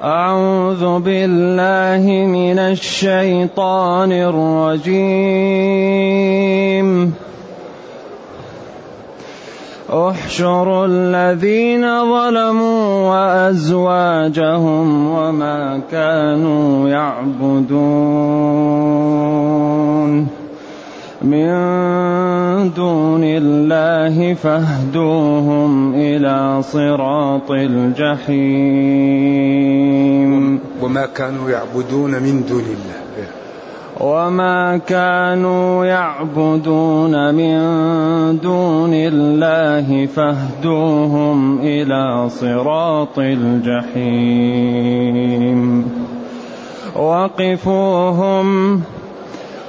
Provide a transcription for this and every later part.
أعوذ بالله من الشيطان الرجيم. احشروا الذين ظلموا وأزواجهم وما كانوا يعبدون. من دون الله فاهدوهم إلى صراط الجحيم. وما كانوا يعبدون من دون الله. وما كانوا يعبدون من دون الله فاهدوهم إلى صراط الجحيم. وقفوهم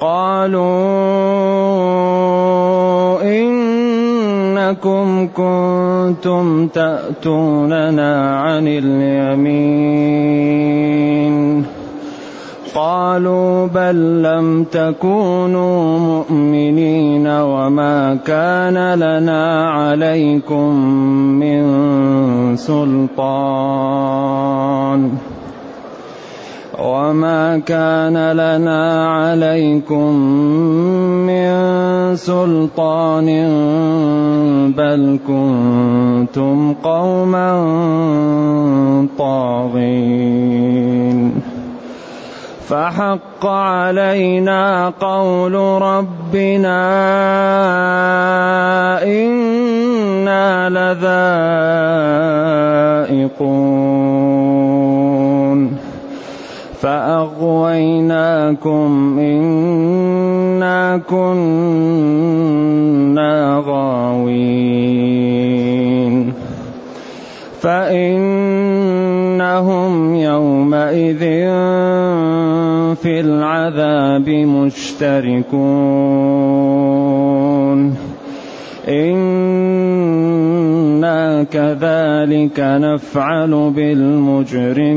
قالوا إنكم كنتم تأتوننا عن اليمين. قالوا بل لم تكونوا مؤمنين وما كان لنا عليكم من سلطان. وما كان لنا عليكم من سلطان بل كنتم قوما طاغين فحق علينا قول ربنا أنا لذائقون فأغويناكم إنا كنا غاوين. فإنهم يومئذ في العذاب مشتركون. إنا كذلك نفعل بالمجرمين.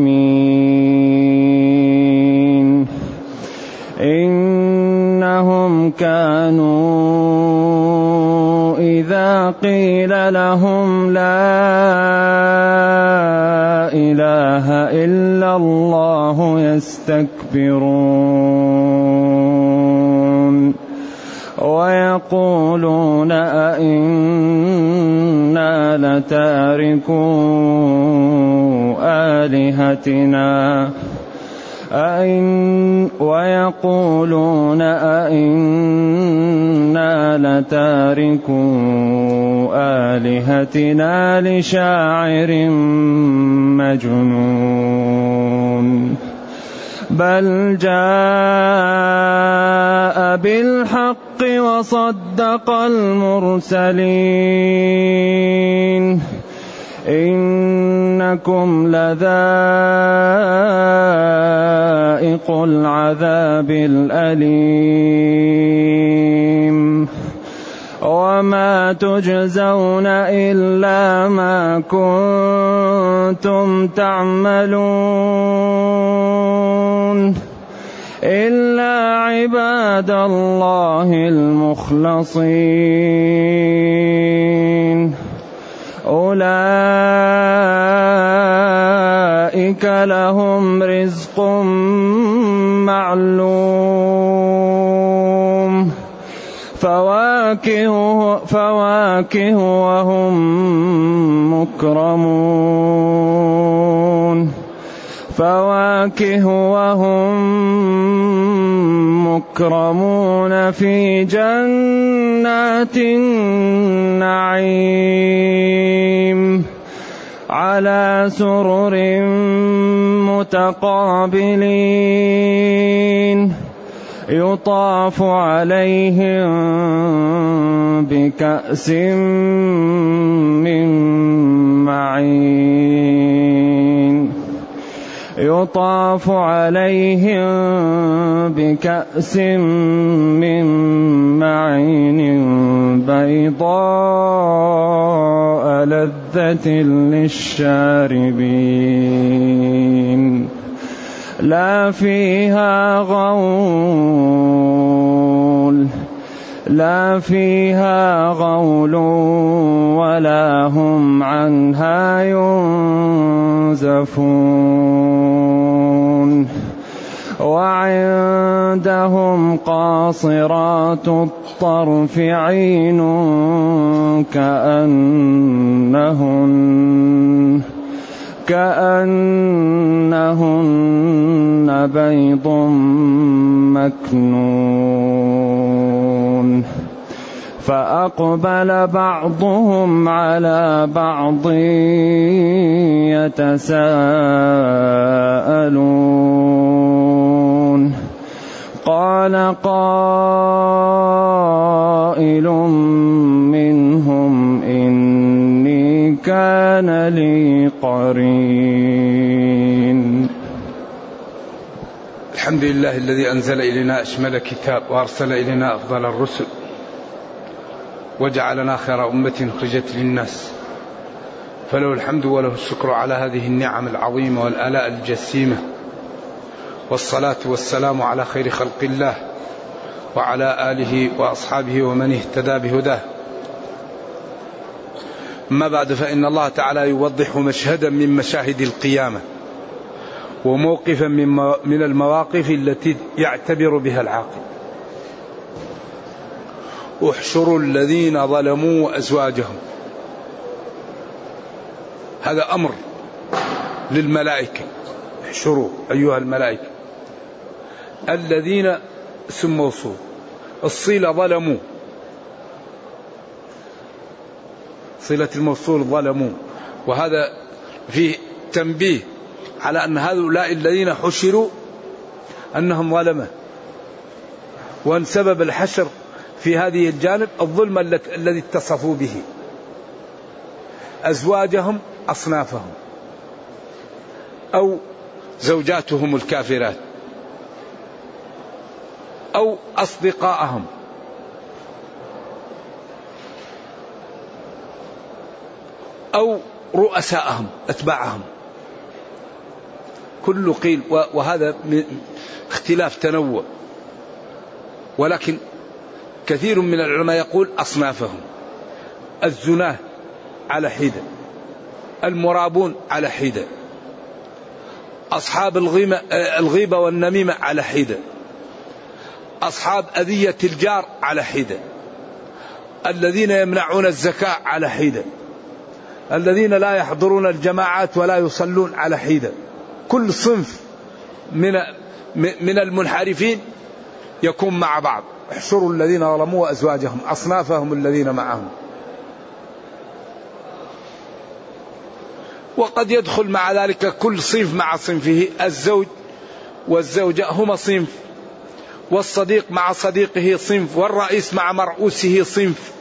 إنهم كانوا إذا قيل لهم لا إله إلا الله يستكبرون. ويقولون أئنا لتاركو آلهتنا أئن ويقولون أئنا لتاركو آلهتنا لشاعر مجنون بل جاء بالحق وصدق المرسلين. إنكم لذائق العذاب الأليم. وما تجزون إلا ما كنتم تعملون. إلا عباد الله المخلصين. أولئك لهم رزق معلوم. فواكه فواكه وهم مكرمون. فواكه وهم مكرمون في جنات النعيم على سرر متقابلين يطاف عليهم بكأس من معين يطاف عليهم بكأس من معين بيضاء لذة للشاربين. لا فيها غول. لا فيها غول ولا هم عنها ينزفون. وعندهم قاصرات الطرف عين كأنهن كأنهن بيض مكنون. فأقبل بعضهم على بعض يتساءلون. قال قائل منهم إني كان لي قرين. الحمد لله الذي أنزل إلينا أشمل كتاب وأرسل إلينا أفضل الرسل وجعلنا خير أمة أخرجت للناس. فله الحمد وله الشكر على هذه النعم العظيمة والآلاء الجسيمة. والصلاة والسلام على خير خلق الله وعلى آله وأصحابه ومن اهتدى بهداه. أما بعد فإن الله تعالى يوضح مشهدا من مشاهد القيامة. وموقفا من المواقف التي يعتبر بها العاقل. احشروا الذين ظلموا أزواجهم. هذا أمر للملائكة. احشروا أيها الملائكة. الذين اسم موصول. الصلة ظلموا. صلة الموصول ظلموا. وهذا فيه تنبيه على أن هؤلاء الذين حشروا أنهم ظلمة. وأن سبب الحشر في هذه الجانب الظلم الذي اتصفوا به. أزواجهم أصنافهم. أو زوجاتهم الكافرات. أو أصدقاءهم. أو رؤساءهم أتباعهم. كل قيل وهذا اختلاف تنوع. ولكن كثير من العلماء يقول أصنافهم. الزناه على حدة. المرابون على حدة. أصحاب الغيمة الغيبة والنميمة على حدة. أصحاب أذية الجار على حدة. الذين يمنعون الزكاة على حدة. الذين لا يحضرون الجماعات ولا يصلون على حدة. كل صنف من من المنحرفين يكون مع بعض. احشروا الذين ظلموا أزواجهم أصنافهم الذين معهم. وقد يدخل مع ذلك كل صنف مع صنفه الزوج والزوجة هما صنف والصديق مع صديقه صنف والرئيس مع مرؤوسه صنف.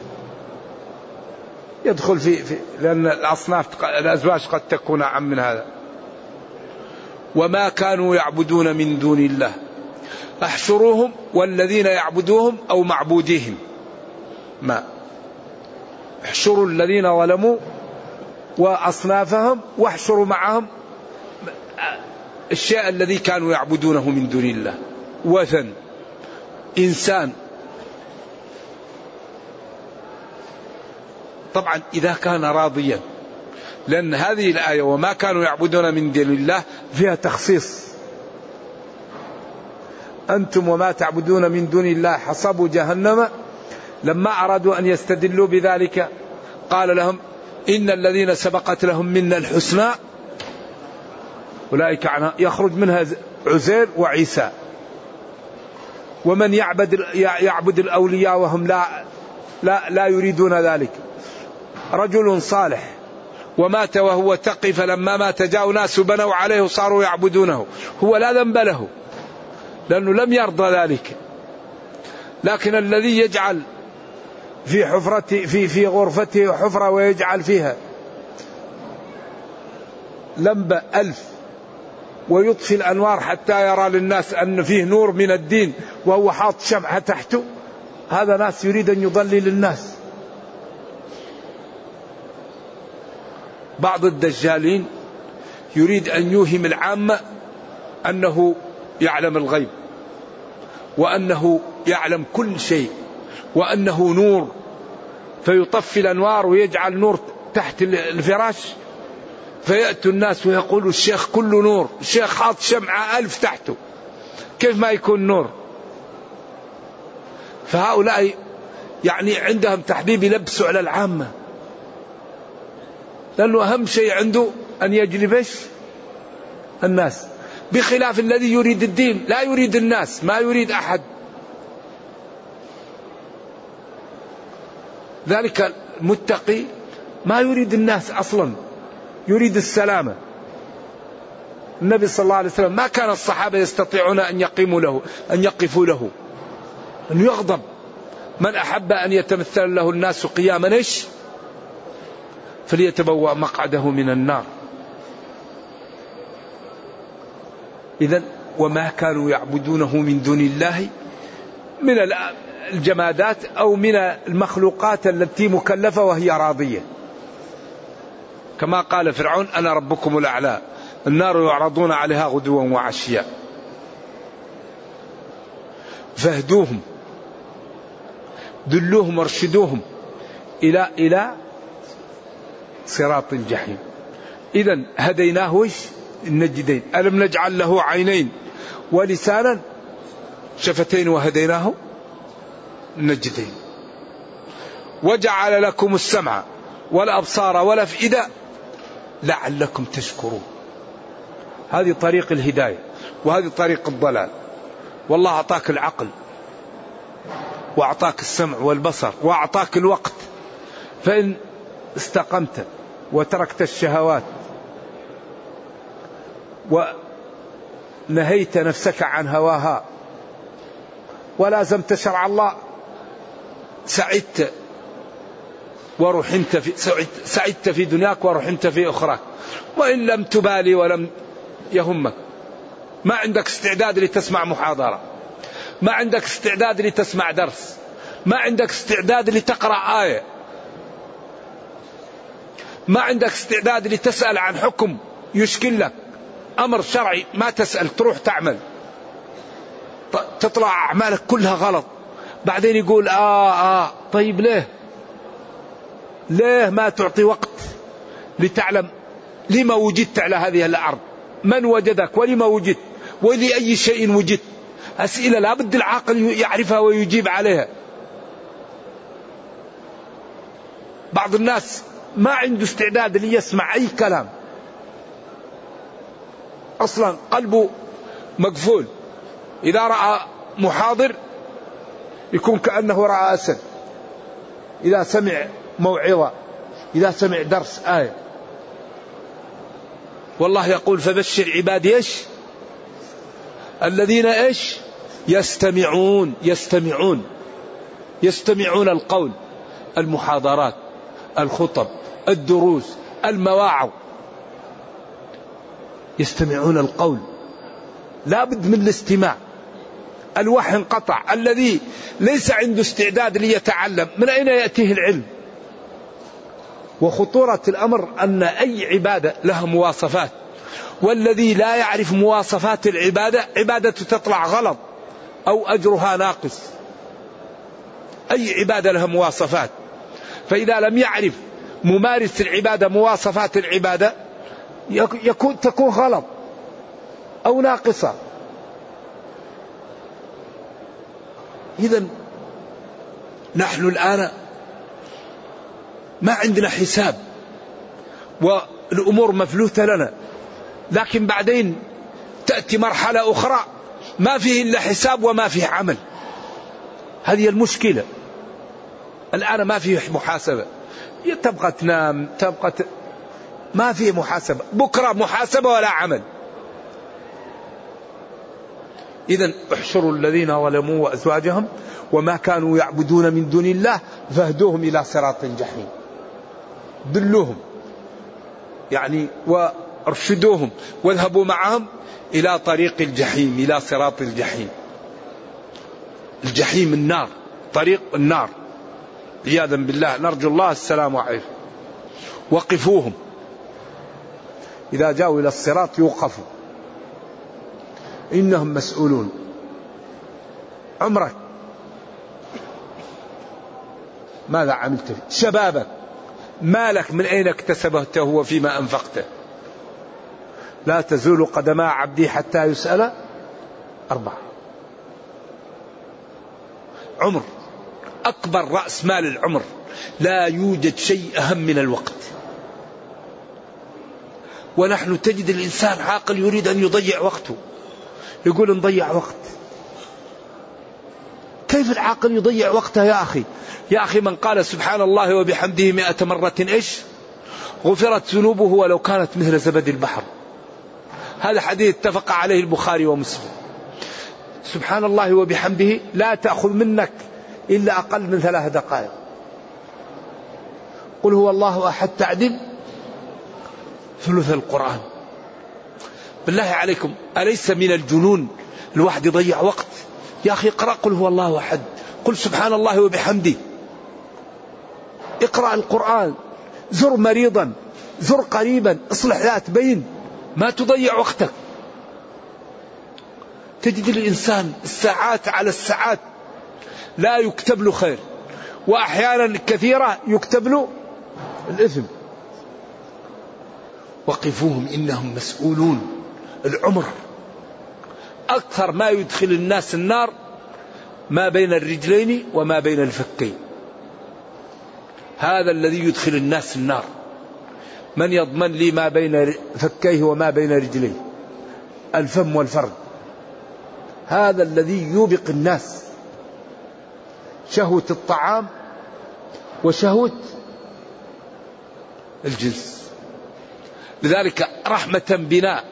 يدخل في, في لأن الأصناف الأزواج قد تكون أعم من هذا. وما كانوا يعبدون من دون الله. احشروهم والذين يعبدوهم أو معبوديهم. ما. احشروا الذين ظلموا وأصنافهم واحشروا معهم الشيء الذي كانوا يعبدونه من دون الله. وثن. إنسان. طبعا إذا كان راضيا لأن هذه الآية وما كانوا يعبدون من دون الله فيها تخصيص. أنتم وما تعبدون من دون الله حصبوا جهنم لما أرادوا أن يستدلوا بذلك. قال لهم إن الذين سبقت لهم منا الحسنى أولئك عنها يخرج منها عزير وعيسى. ومن يعبد يعبد الأولياء وهم لا لا لا يريدون ذلك. رجل صالح. ومات وهو تقي فلما مات جاءوا ناس بنوا عليه وصاروا يعبدونه. هو لا ذنب له لأنه لم يرضى ذلك. لكن الذي يجعل في حفرته في في غرفته حفرة ويجعل فيها لمبة ألف ويطفي الأنوار حتى يرى للناس أن فيه نور من الدين وهو حاط شمعة تحته هذا ناس يريد أن يضلل الناس. بعض الدجالين يريد أن يوهم العامة أنه يعلم الغيب وأنه يعلم كل شيء وأنه نور فيطفي الأنوار ويجعل نور تحت الفراش فيأتي الناس ويقولوا الشيخ كله نور الشيخ حاط شمعة ألف تحته كيف ما يكون نور؟ فهؤلاء يعني عندهم تحبيب يلبسوا على العامة. لأنه أهم شيء عنده أن يجلب الناس. بخلاف الذي يريد الدين. لا يريد الناس ما يريد أحد. ذلك المتقي ما يريد الناس أصلا. يريد السلامة. النبي صلى الله عليه وسلم ما كان الصحابة يستطيعون أن يقيموا له أن يقفوا له. أن يغضب. من أحب أن يتمثل له الناس قياما إيش؟ فليتبوأ مقعده من النار. إذا وما كانوا يعبدونه من دون الله من الجمادات أو من المخلوقات التي مكلفة وهي راضية. كما قال فرعون أنا ربكم الأعلى. النار يعرضون عليها غدوا وعشيا. فاهدوهم دلوهم وارشدوهم إلى إلى صراط الجحيم. إذا هديناه وش؟ النجدين. ألم نجعل له عينين ولسانا؟ شفتين وهديناه؟ النجدين. وجعل لكم السمع والأبصار والأفئدة لعلكم تشكرون. هذه طريق الهداية وهذه طريق الضلال. والله أعطاك العقل وأعطاك السمع والبصر وأعطاك الوقت. فإن استقمت وتركت الشهوات ونهيت نفسك عن هواها ولازمت شرع الله. سعدت ورحمت في سعدت في دنياك ورحمت في أخراك. وإن لم تبالي ولم يهمك. ما عندك استعداد لتسمع محاضرة. ما عندك استعداد لتسمع درس. ما عندك استعداد لتقرأ آية. ما عندك استعداد لتسأل عن حكم يشكل لك. أمر شرعي ما تسأل تروح تعمل. تطلع أعمالك كلها غلط. بعدين يقول آه آه. طيب ليه؟ ليه ما تعطي وقت لتعلم؟ لما وجدت على هذه الأرض؟ من وجدك؟ ولما وجدت؟ ولأي شيء وجدت؟ أسئلة لابد العاقل يعرفها ويجيب عليها. بعض الناس ما عنده استعداد ليسمع أي كلام. أصلا قلبه مقفول. إذا رأى محاضر يكون كأنه رأى أسد. إذا سمع موعظة. إذا سمع درس آية. والله يقول فبشر عبادي إيش؟ الذين إيش؟ يستمعون. يستمعون. يستمعون القول المحاضرات الخطب. الدروس المواعظ. يستمعون القول. لا بد من الاستماع. الوحي انقطع. الذي ليس عنده استعداد ليتعلم من أين يأتيه العلم؟ وخطورة الأمر أن أي عبادة لها مواصفات. والذي لا يعرف مواصفات العبادة عبادته تطلع غلط أو أجرها ناقص. أي عبادة لها مواصفات. فإذا لم يعرف ممارس العبادة مواصفات العبادة يكون تكون غلط أو ناقصة. إذا نحن الآن ما عندنا حساب والأمور مفلوتة لنا لكن بعدين تأتي مرحلة أخرى ما فيه إلا حساب وما فيه عمل. هذه المشكلة. الآن ما فيه محاسبة. تبقى تنام تبقى ت... ما فيه محاسبة. بكرة محاسبة ولا عمل. إذا احشروا الذين ظلموا وأزواجهم وما كانوا يعبدون من دون الله فاهدوهم إلى صراط الجحيم دلوهم. يعني ارشدوهم واذهبوا معهم إلى طريق الجحيم إلى صراط الجحيم. الجحيم النار طريق النار. عياذا بالله نرجو الله السلام عليكم وقفوهم. إذا جاءوا إلى الصراط يوقفوا. إنهم مسؤولون. عمرك. ماذا عملت؟ شبابك. مالك من أين اكتسبته وفيما أنفقته؟ لا تزول قدما عبدي حتى يسأل أربعة. عمر. أكبر رأس مال العمر. لا يوجد شيء أهم من الوقت. ونحن تجد الإنسان عاقل يريد أن يضيع وقته. يقول نضيع وقت. كيف العاقل يضيع وقته يا أخي؟ يا أخي من قال سبحان الله وبحمده مئة مرة إيش؟ غفرت ذنوبه ولو كانت مثل زبد البحر. هذا حديث اتفق عليه البخاري ومسلم. سبحان الله وبحمده لا تأخذ منك إلا أقل من ثلاث دقائق. قل هو الله أحد تعدل ثلث القرآن. بالله عليكم أليس من الجنون الواحد يضيع وقت؟ يا أخي اقرأ قل هو الله أحد. قل سبحان الله وبحمده. اقرأ القرآن. زر مريضا زر قريبا اصلح ذات بين. ما تضيع وقتك. تجد الإنسان الساعات على الساعات لا يكتب له خير. وأحيانا كثيرة يكتب له الإثم. وقفوهم إنهم مسؤولون العمر. أكثر ما يدخل الناس النار ما بين الرجلين وما بين الفكين هذا الذي يدخل الناس النار. من يضمن لي ما بين فكيه وما بين رجليه؟ الفم والفرج. هذا الذي يوبق الناس. شهوة الطعام وشهوة الجنس. لذلك رحمة بنا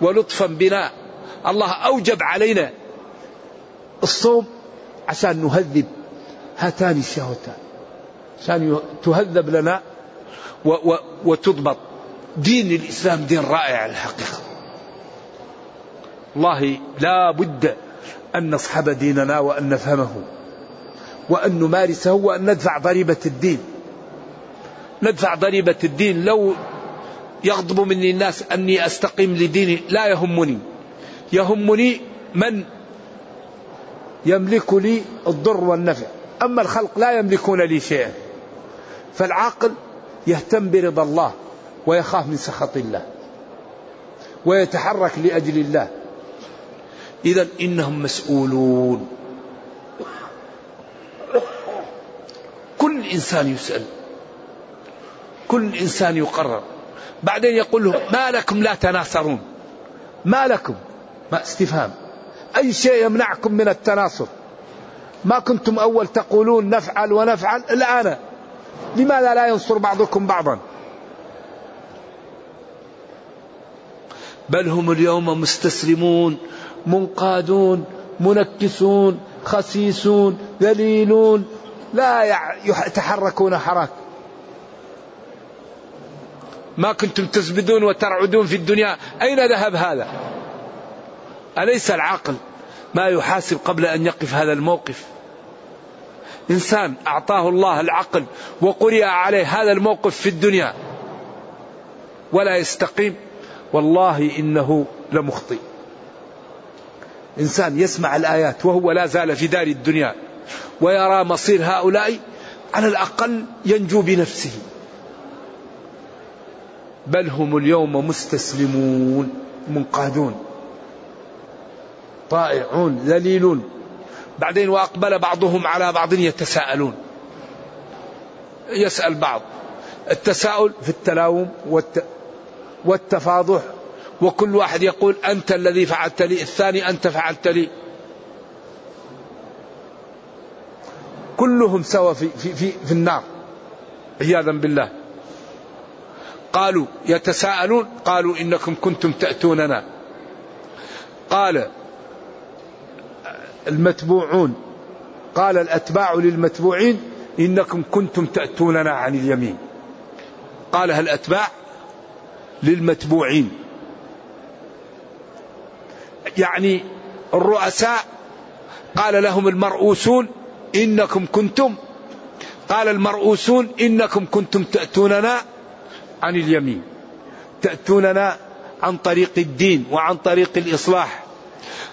ولطفا بنا الله أوجب علينا الصوم عشان نهذب هاتان الشهوتان عشان تهذب لنا و و وتضبط دين الإسلام دين رائع الحقيقة. والله لا بد أن نصحب ديننا وأن نفهمه. وأن نمارسه وأن ندفع ضريبة الدين. ندفع ضريبة الدين. لو يغضب مني الناس أني أستقيم لديني لا يهمني. يهمني من يملك لي الضر والنفع. أما الخلق لا يملكون لي شيئا. فالعاقل يهتم برضا الله ويخاف من سخط الله ويتحرك لأجل الله. إذا إنهم مسؤولون. إنسان يسأل. كل إنسان يقرر. بعدين يقول له ما لكم لا تناصرون. ما لكم. ما استفهام. أي شيء يمنعكم من التناصر؟ ما كنتم أول تقولون نفعل ونفعل. الآن لماذا لا ينصر بعضكم بعضا؟ بل هم اليوم مستسلمون منقادون منكسون خسيسون ذليلون لا يتحركون حراك. ما كنتم تزبدون وترعدون في الدنيا. أين ذهب هذا؟ أليس العقل ما يحاسب قبل أن يقف هذا الموقف؟ إنسان أعطاه الله العقل وقرئ عليه هذا الموقف في الدنيا. ولا يستقيم. والله إنه لمخطئ. إنسان يسمع الآيات وهو لا زال في دار الدنيا. ويرى مصير هؤلاء على الأقل ينجو بنفسه. بل هم اليوم مستسلمون منقادون طائعون ذليلون. بعدين وأقبل بعضهم على بعض يتساءلون. يسأل بعض. التساؤل في التلاوم والت... والتفاضح. وكل واحد يقول أنت الذي فعلت لي الثاني أنت فعلت لي. كلهم سوا في, في, في, في النار. عياذا بالله. قالوا يتساءلون قالوا إنكم كنتم تأتوننا. قال المتبوعون قال الأتباع للمتبوعين إنكم كنتم تأتوننا عن اليمين. قالها الأتباع للمتبوعين؟ يعني الرؤساء قال لهم المرؤوسون إنكم كنتم. قال المرؤوسون إنكم كنتم تأتوننا عن اليمين. تأتوننا عن طريق الدين وعن طريق الإصلاح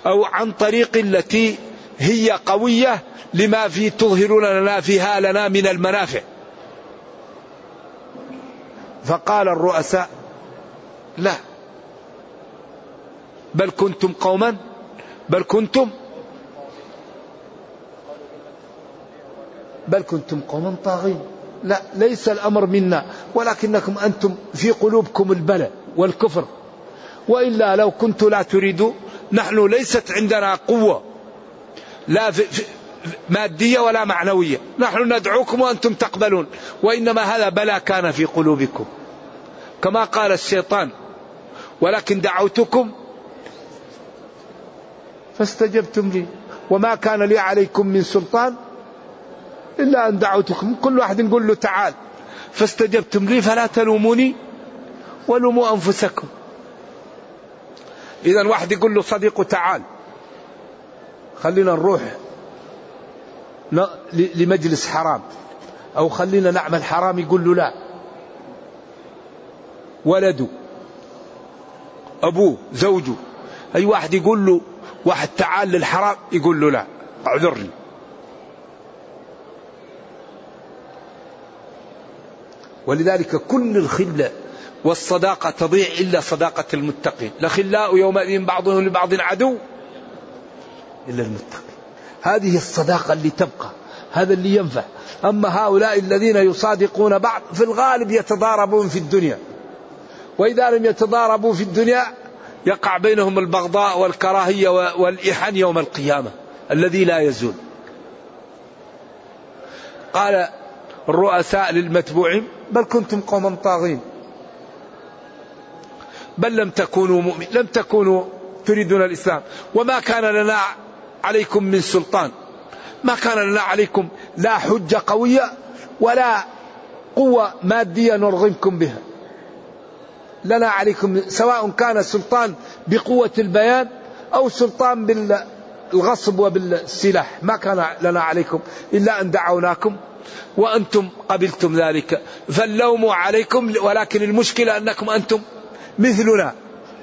أو عن طريق التي هي قوية لما في تظهرون لنا فيها لنا من المنافع. فقال الرؤساء لا. بل كنتم قوما. بل كنتم بل كنتم قوما طاغين. لا ليس الأمر منا ولكنكم أنتم في قلوبكم البلاء والكفر. وإلا لو كنت لا تريد نحن ليست عندنا قوة لا في مادية ولا معنوية. نحن ندعوكم وأنتم تقبلون. وإنما هذا بلا كان في قلوبكم. كما قال الشيطان ولكن دعوتكم فاستجبتم لي وما كان لي عليكم من سلطان إلا أن دعوتكم. كل واحد نقول له تعال. فاستجبتم لي فلا تلوموني ولوموا أنفسكم. إذا واحد يقول له صديقه تعال. خلينا نروح لمجلس حرام. أو خلينا نعمل حرام يقول له لا. ولده. أبوه. زوجه. أي واحد يقول له واحد تعال للحرام يقول له لا. اعذرني. ولذلك كل الخلة والصداقة تضيع إلا صداقة المتقين. الأخلاء يومئذ بعضهم لبعض عدو إلا المتقين. هذه الصداقة اللي تبقى هذا اللي ينفع. أما هؤلاء الذين يصادقون بعض في الغالب يتضاربون في الدنيا. وإذا لم يتضاربوا في الدنيا يقع بينهم البغضاء والكراهية والإحن يوم القيامة الذي لا يزول. قال الرؤساء للمتبوعين بل كنتم قوما طاغين. بل لم تكونوا مؤمن لم تكونوا تريدون الإسلام. وما كان لنا عليكم من سلطان. ما كان لنا عليكم لا حجة قوية ولا قوة مادية نرغمكم بها. لنا عليكم سواء كان سلطان بقوة البيان أو سلطان بالغصب وبالسلاح. ما كان لنا عليكم إلا أن دعوناكم وأنتم قبلتم ذلك. فاللوم عليكم ولكن المشكلة أنكم أنتم مثلنا.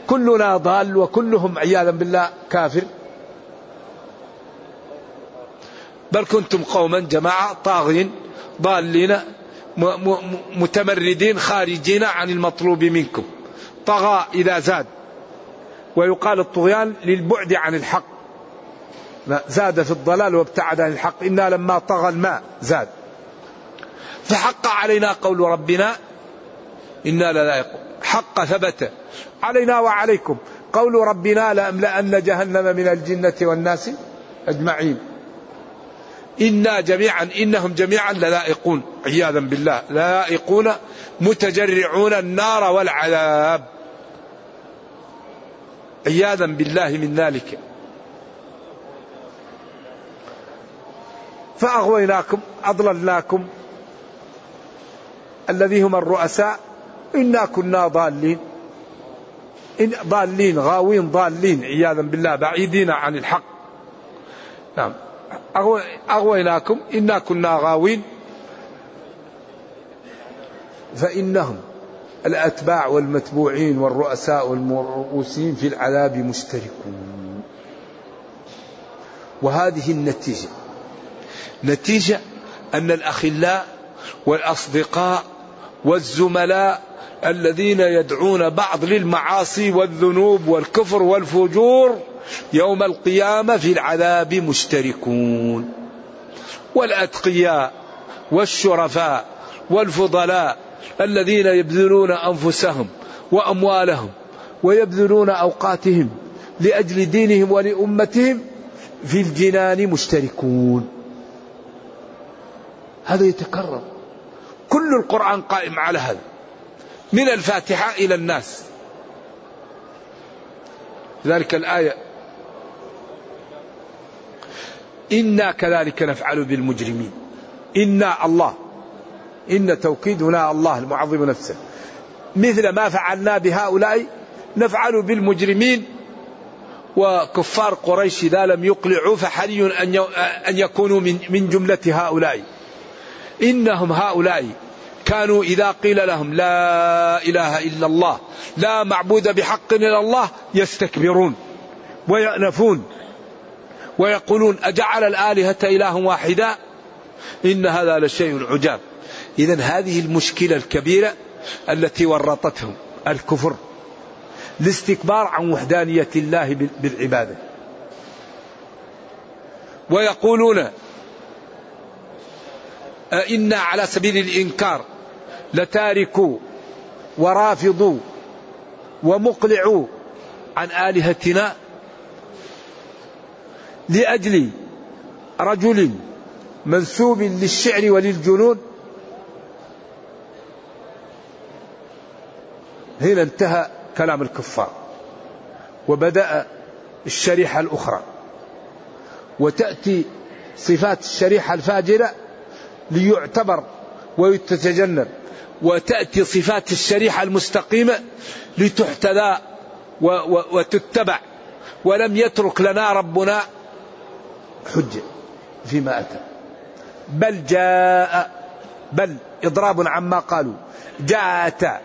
كلنا ضال وكلهم عياذا بالله كافر. بل كنتم قوما جماعة طاغين ضالين متمردين خارجين عن المطلوب منكم. طغى إذا زاد. ويقال الطغيان للبعد عن الحق. زاد في الضلال وابتعد عن الحق. إنا لما طغى الماء زاد. فحق علينا قول ربنا إنا لذائقون حق ثبت. علينا وعليكم. قول ربنا لأملأن جهنم من الجنة والناس أجمعين. إنا جميعا إنهم جميعا للائقون عياذا بالله. لائقون متجرعون النار والعذاب. عياذا بالله من ذلك. فأغويناكم أضللناكم. الذي هم الرؤساء. إنا كنا ضالين. إن ضالين غاوين ضالين عياذا بالله بعيدين عن الحق. نعم. أغويناكم. إنا كنا غاوين. فإنهم الأتباع والمتبوعين والرؤساء والمرؤوسين في العذاب مشتركون. وهذه النتيجة. نتيجة أن الأخلاء والأصدقاء والزملاء الذين يدعون بعض للمعاصي والذنوب والكفر والفجور يوم القيامة في العذاب مشتركون. والأتقياء والشرفاء والفضلاء الذين يبذلون أنفسهم وأموالهم ويبذلون أوقاتهم لأجل دينهم ولأمتهم في الجنان مشتركون. هذا يتكرر. كل القرآن قائم على هذا. من الفاتحة إلى الناس. ذلك الآية. إنا كذلك نفعل بالمجرمين. إنا الله. إن توكيد هنا الله المعظم نفسه. مثل ما فعلنا بهؤلاء نفعل بالمجرمين. وكفار قريش إذا لم يقلعوا فحري أن يكونوا من جملة هؤلاء. إنهم هؤلاء كانوا إذا قيل لهم لا إله إلا الله لا معبود بحق إلا الله يستكبرون ويأنفون ويقولون أجعل الآلهة إله واحدا؟ إن هذا لشيء عجاب. إذا هذه المشكلة الكبيرة التي ورطتهم الكفر الاستكبار عن وحدانية الله بالعبادة. ويقولون إنا على سبيل الإنكار لتاركوا ورافضوا ومقلعوا عن آلهتنا لأجل رجل منسوب للشعر وللجنون. هنا انتهى كلام الكفار وبدأ الشريحة الأخرى. وتأتي صفات الشريحة الفاجرة ليعتبر ويتجنب وتأتي صفات الشريحة المستقيمة لتحتذى وتتبع. ولم يترك لنا ربنا حجة فيما أتى. بل جاء بل إضراب عما قالوا. جاءت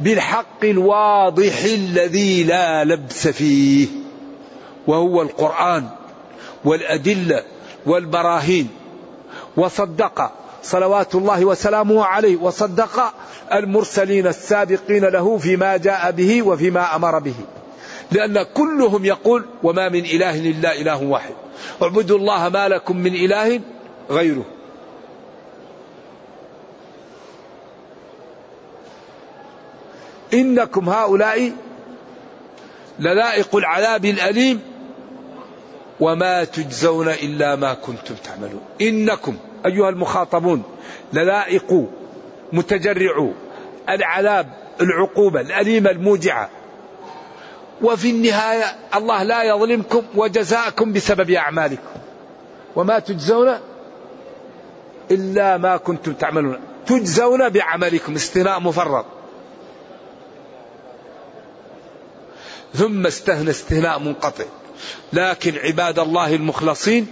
بالحق الواضح الذي لا لبس فيه وهو القرآن والأدلة والبراهين. وصدق صلوات الله وسلامه عليه وصدق المرسلين السابقين له فيما جاء به وفيما أمر به. لأن كلهم يقول وما من إله إلا إله واحد. اعبدوا الله ما لكم من إله غيره. إنكم هؤلاء لذائق العذاب الأليم وما تجزون إلا ما كنتم تعملون. إنكم أيها المخاطبون للائق متجرعوا العذاب العقوبة الأليمة الموجعة. وفي النهاية الله لا يظلمكم وجزاءكم بسبب أعمالكم. وما تجزون إلا ما كنتم تعملون. تجزون بعملكم استثناء مفرط. ثم استهنى استثناء منقطع. لكن عباد الله المخلصين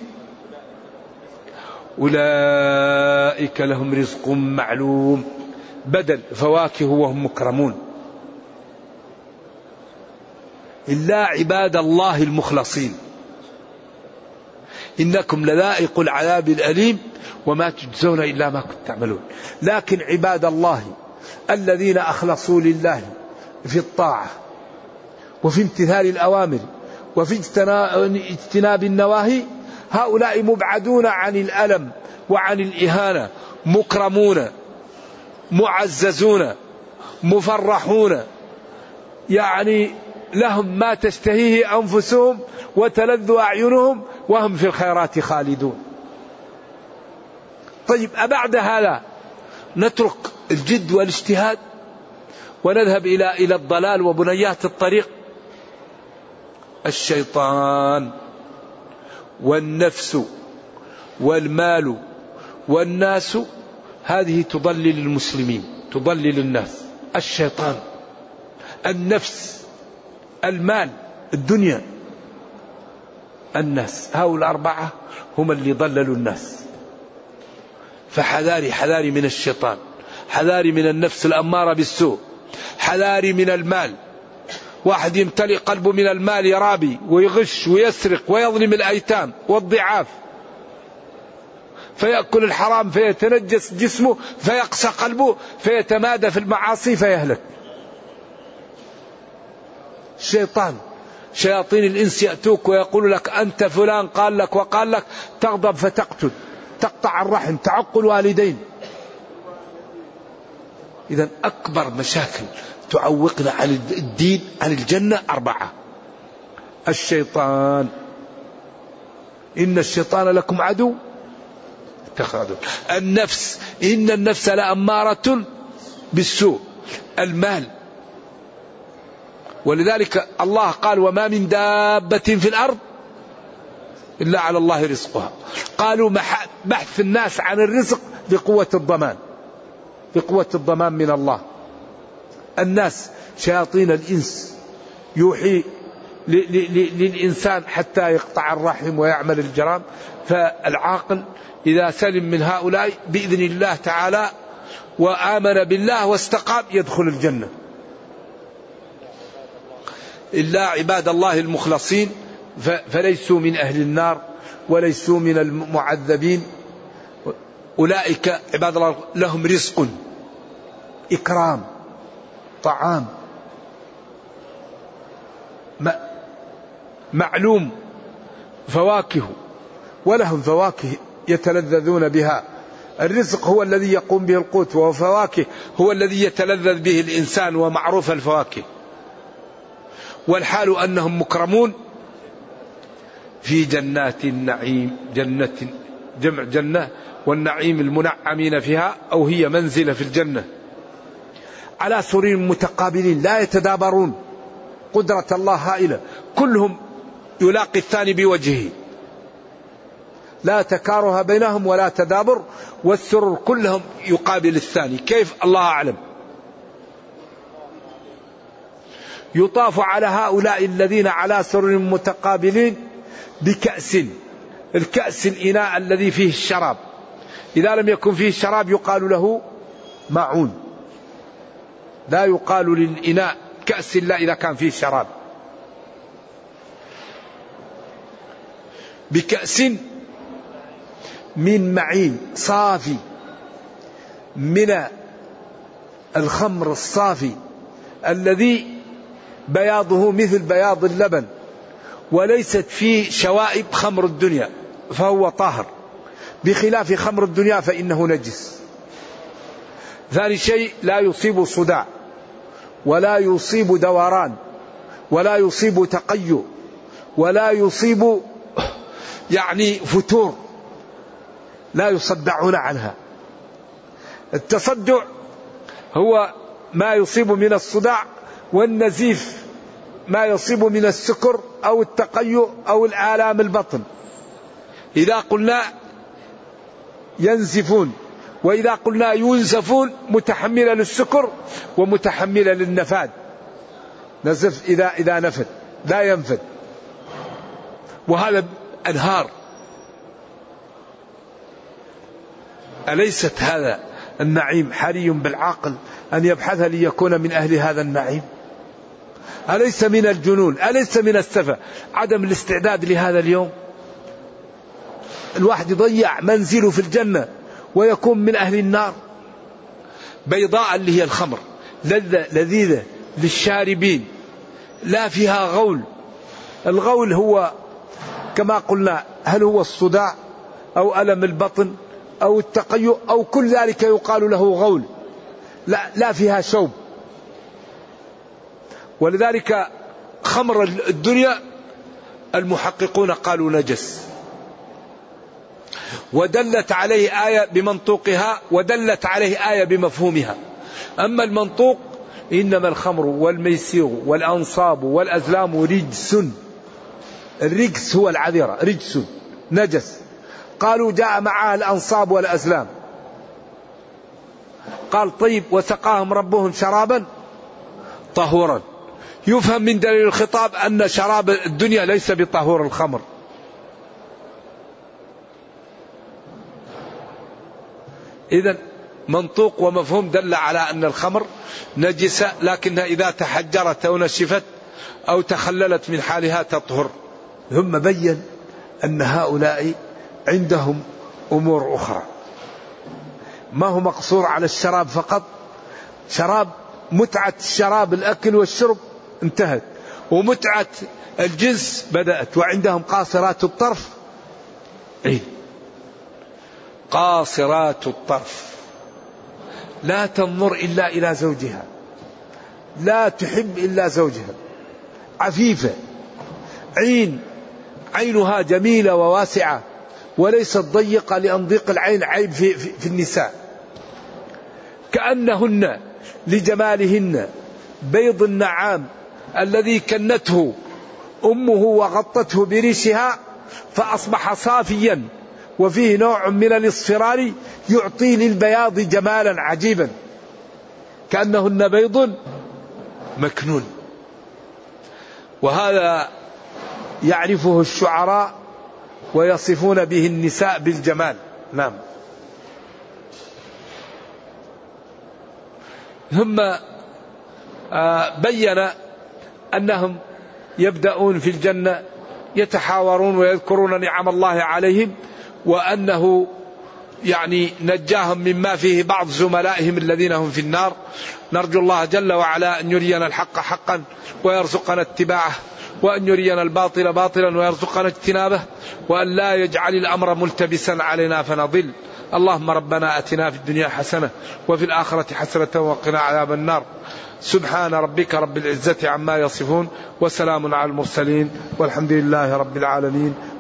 أولئك لهم رزق معلوم. بدل فواكه وهم مكرمون. إلا عباد الله المخلصين. إنكم لذائق العذاب الأليم وما تجزون إلا ما كنتم تعملون. لكن عباد الله الذين أخلصوا لله في الطاعة وفي امتثال الأوامر وفي اجتناب النواهي هؤلاء مبعدون عن الألم وعن الإهانة مكرمون معززون مفرحون. يعني لهم ما تشتهيه أنفسهم وتلذ أعينهم وهم في الخيرات خالدون. طيب أبعد هذا نترك الجد والاجتهاد ونذهب إلى إلى الضلال وبنيات الطريق. الشيطان. والنفس والمال والناس هذه تضلل المسلمين تضلل الناس. الشيطان النفس المال الدنيا الناس. هؤلاء الأربعة هم اللي ضللوا الناس. فحذاري حذاري من الشيطان حذاري من النفس الأمارة بالسوء حذاري من المال. واحد يمتلئ قلبه من المال يرابي ويغش ويسرق ويظلم الأيتام والضعاف. فيأكل الحرام فيتنجس جسمه فيقسى قلبه فيتمادى في المعاصي فيهلك. الشيطان شياطين الإنس يأتوك ويقول لك أنت فلان قال لك وقال لك تغضب فتقتل. تقطع الرحم تعق الوالدين. إذا أكبر مشاكل تعوقنا عن الدين عن الجنة أربعة. الشيطان. إن الشيطان لكم عدو. اتخذوا. النفس. إن النفس لأمارة بالسوء. المال. ولذلك الله قال وما من دابة في الأرض إلا على الله رزقها. قالوا بحث الناس عن الرزق بقوة الضمان. بقوة الضمان من الله. الناس شياطين الإنس يوحي للإنسان حتى يقطع الرحم ويعمل الجرام. فالعاقل إذا سلم من هؤلاء بإذن الله تعالى وآمن بالله واستقام يدخل الجنة. إلا عباد الله المخلصين فليسوا من أهل النار وليسوا من المعذبين. أولئك عباد الله لهم رزق إكرام. طعام. معلوم. فواكه. ولهم فواكه يتلذذون بها. الرزق هو الذي يقوم به القوت وفواكه هو الذي يتلذذ به الإنسان ومعروف الفواكه. والحال أنهم مكرمون في جنات النعيم جنة جمع جنة والنعيم المنعمين فيها أو هي منزلة في الجنة. على سرير متقابلين لا يتدابرون. قدرة الله هائلة. كلهم يلاقي الثاني بوجهه. لا تكاره بينهم ولا تدابر والسرر كلهم يقابل الثاني. كيف؟ الله أعلم. يطاف على هؤلاء الذين على سرر متقابلين بكأس. الكأس الإناء الذي فيه الشراب. إذا لم يكن فيه الشراب يقال له معون. لا يقال للإناء كأس إلا إذا كان فيه شراب. بكأس من معين صافي من الخمر الصافي الذي بياضه مثل بياض اللبن وليست فيه شوائب خمر الدنيا فهو طاهر. بخلاف خمر الدنيا فإنه نجس. ثاني شيء لا يصيب صداع. ولا يصيب دوران ولا يصيب تقيؤ ولا يصيب يعني فتور لا يصدعون عنها. التصدع هو ما يصيب من الصداع والنزيف ما يصيب من السكر أو التقيؤ أو الآلام البطن. إذا قلنا ينزفون وإذا قلنا ينزفون متحمله للسكر ومتحمله للنفاد. نزف إذا إذا نفد لا ينفد. وهذا أنهار. أليست هذا النعيم حري بالعاقل أن يبحث ليكون من أهل هذا النعيم؟ أليس من الجنون؟ أليس من السفة؟ عدم الاستعداد لهذا اليوم. الواحد يضيع منزله في الجنة. ويكون من أهل النار. بيضاء اللي هي الخمر لذة لذيذة للشاربين لا فيها غول. الغول هو كما قلنا هل هو الصداع أو ألم البطن أو التقيؤ أو كل ذلك يقال له غول. لا, لا فيها شوب. ولذلك خمر الدنيا المحققون قالوا نجس. ودلت عليه آية بمنطوقها ودلت عليه آية بمفهومها. أما المنطوق إنما الخمر والميسير والأنصاب والأزلام رجس. الرجس هو العذرة رجس نجس. قالوا جاء معها الأنصاب والأزلام. قال طيب وسقاهم ربهم شرابا طهورا. يفهم من دليل الخطاب أن شراب الدنيا ليس بطهور الخمر. إذا منطوق ومفهوم دل على أن الخمر نجسة لكنها إذا تحجرت أو نشفت أو تخللت من حالها تطهر. ثم بين أن هؤلاء عندهم أمور أخرى. ما هو مقصور على الشراب فقط؟ شراب متعة الشراب الأكل والشرب انتهت ومتعة الجنس بدأت وعندهم قاصرات الطرف. إيه؟ قاصرات الطرف. لا تنظر إلا إلى زوجها. لا تحب إلا زوجها. عفيفة. عين. عينها جميلة وواسعة. وليست ضيقة لأن ضيق العين عيب في, في, في النساء. كأنهن لجمالهن بيض النعام الذي كنته أمه وغطته بريشها فأصبح صافيا. وفيه نوع من الاصفرار يعطي للبياض جمالا عجيبا. كأنهن بيض مكنون. وهذا يعرفه الشعراء ويصفون به النساء بالجمال. نعم. ثم آه، بين أنهم يبدأون في الجنة يتحاورون ويذكرون نعم الله عليهم وأنه يعني نجاهم مما فيه بعض زملائهم الذين هم في النار. نرجو الله جل وعلا أن يرينا الحق حقا ويرزقنا اتباعه وأن يرينا الباطل باطلا ويرزقنا اجتنابه وأن لا يجعل الأمر ملتبسا علينا فنضل. اللهم ربنا أتنا في الدنيا حسنة وفي الآخرة حسنة وقنا عذاب النار. سبحان ربك رب العزة عما يصفون وسلام على المرسلين والحمد لله رب العالمين.